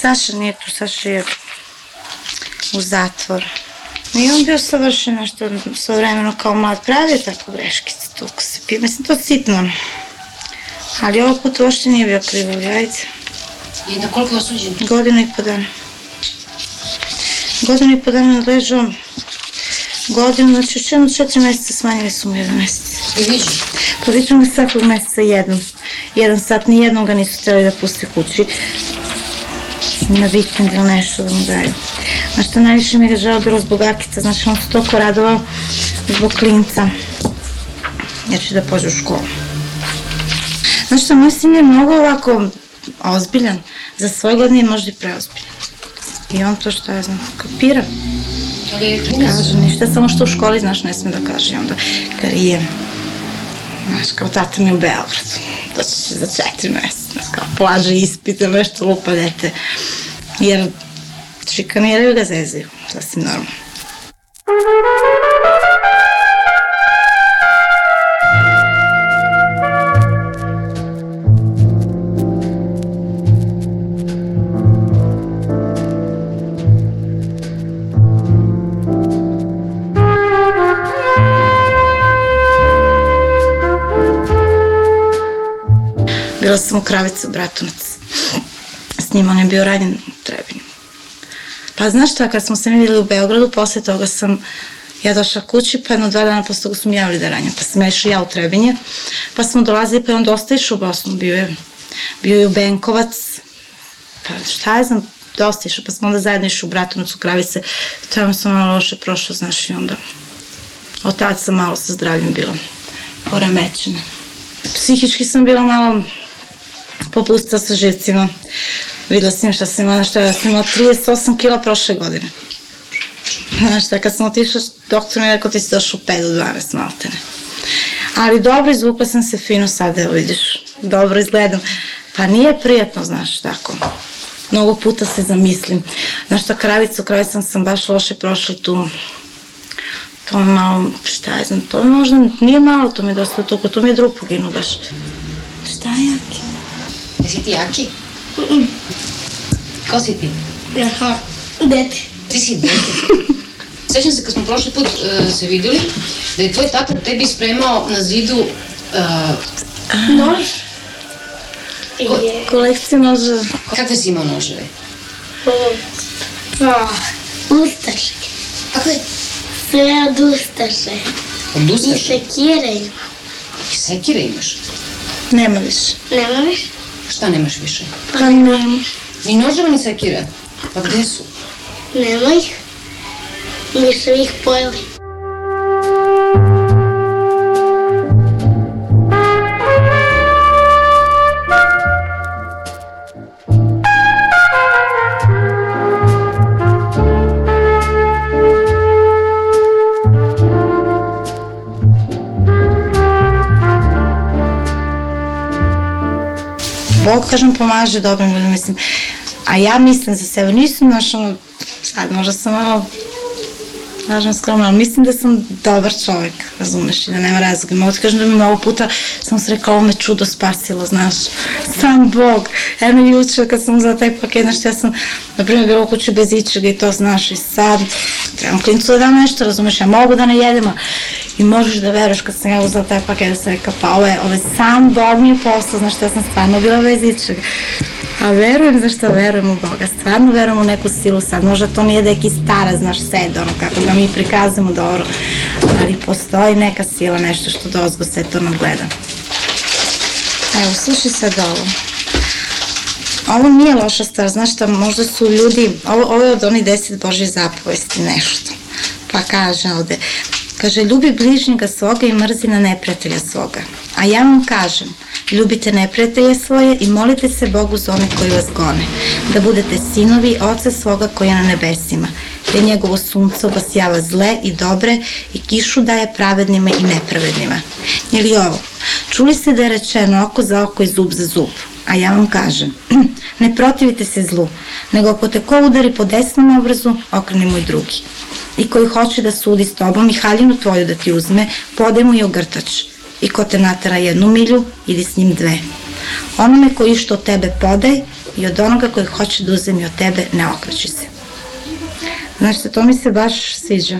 Saša nije tu, Saša je u zatvor. I on bio savršen nešto svo vremeno kao mlad pravio tako greškice, toliko se pije. Mislim, to sitno. Ali ovog puta uopšte nije bio krivo, ajde. I na koliko je osuđen? Godinu i po dana. Godinu i po dana ležao. Godinu, znači čemu četiri meseca smanjili su mu jedan mesec. I vidiš? Pa viču mi svakog meseca jednom. Jedan sat, ni jednom ga nisu htjeli da puste kući. Na vikend ili nešto da mu daju. A što najviše mi je žao bilo zbog Akica, znači on se toliko radovao zbog klinca. Jer će da pođe u školu. Znaš što, moj sin je mnogo ovako ozbiljan. Za svoje godine je možda i preozbiljan. I on to što ja znam, kapira. Ali je. Kaže ništa, samo što u školi, znaš, ne sme da kaže. I onda karije. Znaš, kao tata mi u Beogradu. Doći će za četiri meseca. Znaš, kao plaže ispite, nešto lupa dete. Jer šikaniraju ga zezaju. Sasvim normalno. Bila sam u Kravicu, Bratunac. S njim on je bio ranjen u Trebinju. Pa znaš šta, kad smo se videli u Beogradu, posle toga sam ja došla kući, pa jedno dva dana posle toga su mi javili da je ranjen. Pa sam ja išla ja u Trebinje, pa smo dolazili, pa je on dosta išao u Bosnu, bio je, bio je u Benkovac, pa šta je znam, dosta išao, pa smo onda zajedno išli u Bratunac u Kravice, tamo sam malo loše prošlo, znaš, i onda od tada sam malo sa zdravljem bila poremećena. Psihički sam bila malo popustila sa živcima. Videla sam šta sam imala, šta ja sam imala 38 kila prošle godine. Znaš šta, kad sam otišla, doktor mi je rekao ti si došla u 5 do 12 maltene. Ali dobro, izvukla sam se fino sad, evo vidiš, dobro izgledam. Pa nije prijatno, znaš, tako. Mnogo puta se zamislim. Znaš šta, kravicu, kravicom sam baš loše prošla tu. To je malo, šta je znam, to je možda, nije malo, to mi je dosta toliko, to mi je drug poginu baš. Šta je jaki? si ti aquí? Какво си ти? Дете. Ти си дете. Сещам се, като сме прошлия път е, се видели, да е твой тата те би спремал на Зидо... Е... Нож. Колекция ножа. Какви си има ножове? Усташки. Какви? Сега е? дусташе. Дусташе? И секира имам. Секира имаш? Нема виж. Нема виж? Šta nemaš više? Pa nema. Ni noževa ni sekire? Pa gde su? Nema ih. Mi su ih pojeli. Bog, kažem, pomaže dobrim ljudima, mislim. A ja mislim za sebe, nisam, ono, sad možda sam malo, kažem skromno, ali mislim da sam dobar čovjek, razumeš, i da nema razloga. Mogu ti kažem da mi mnogo puta sam se rekao, ovo me čudo spasilo, znaš, sam Bog. Eno juče kad sam za taj paket, znaš, ja sam, na primjer, bila u bez ičega i to, znaš, i sad, trebam klincu da dam nešto, razumeš, ja mogu da ne jedem, i možeš da veruješ kad sam ja uzela taj paket, da sam rekao, pa ovo je, ovo je sam Bog mi je poslao, znaš, ja sam stvarno bila bez ičega. A verujem, znaš šta, verujem u Boga, stvarno verujem u neku silu sad, možda to nije neki stara, znaš, sed, ono, kako ga mi prikazujemo dobro, ali postoji neka sila, nešto što dozgo sve to nadgleda. Evo, slušaj sad ovo. Ovo nije loša stvar, znaš šta, možda su ljudi, ovo, ovo je od onih deset Božih zapovesti, nešto. Pa kaže ovde, kaže, ljubi bližnjega svoga i mrzi na neprijatelja svoga. A ja vam kažem, ljubite neprijatelje svoje i molite se Bogu za one koji vas gone, da budete sinovi oca svoga koji je na nebesima, te njegovo sunce obasjava zle i dobre i kišu daje pravednima i nepravednima. Ili ovo, čuli ste da je rečeno oko za oko i zub za zub, a ja vam kažem, ne protivite se zlu, nego ako te ko udari po desnom obrazu, okreni mu i drugi. I koji hoće da sudi s tobom i haljinu tvoju da ti uzme, podaj mu i ogrtač. I ko te natera jednu milju, idi s njim dve. Onome koji što tebe podaj i od onoga koji hoće da uzemi od tebe ne okreći se. Znaš, to mi se baš sviđa.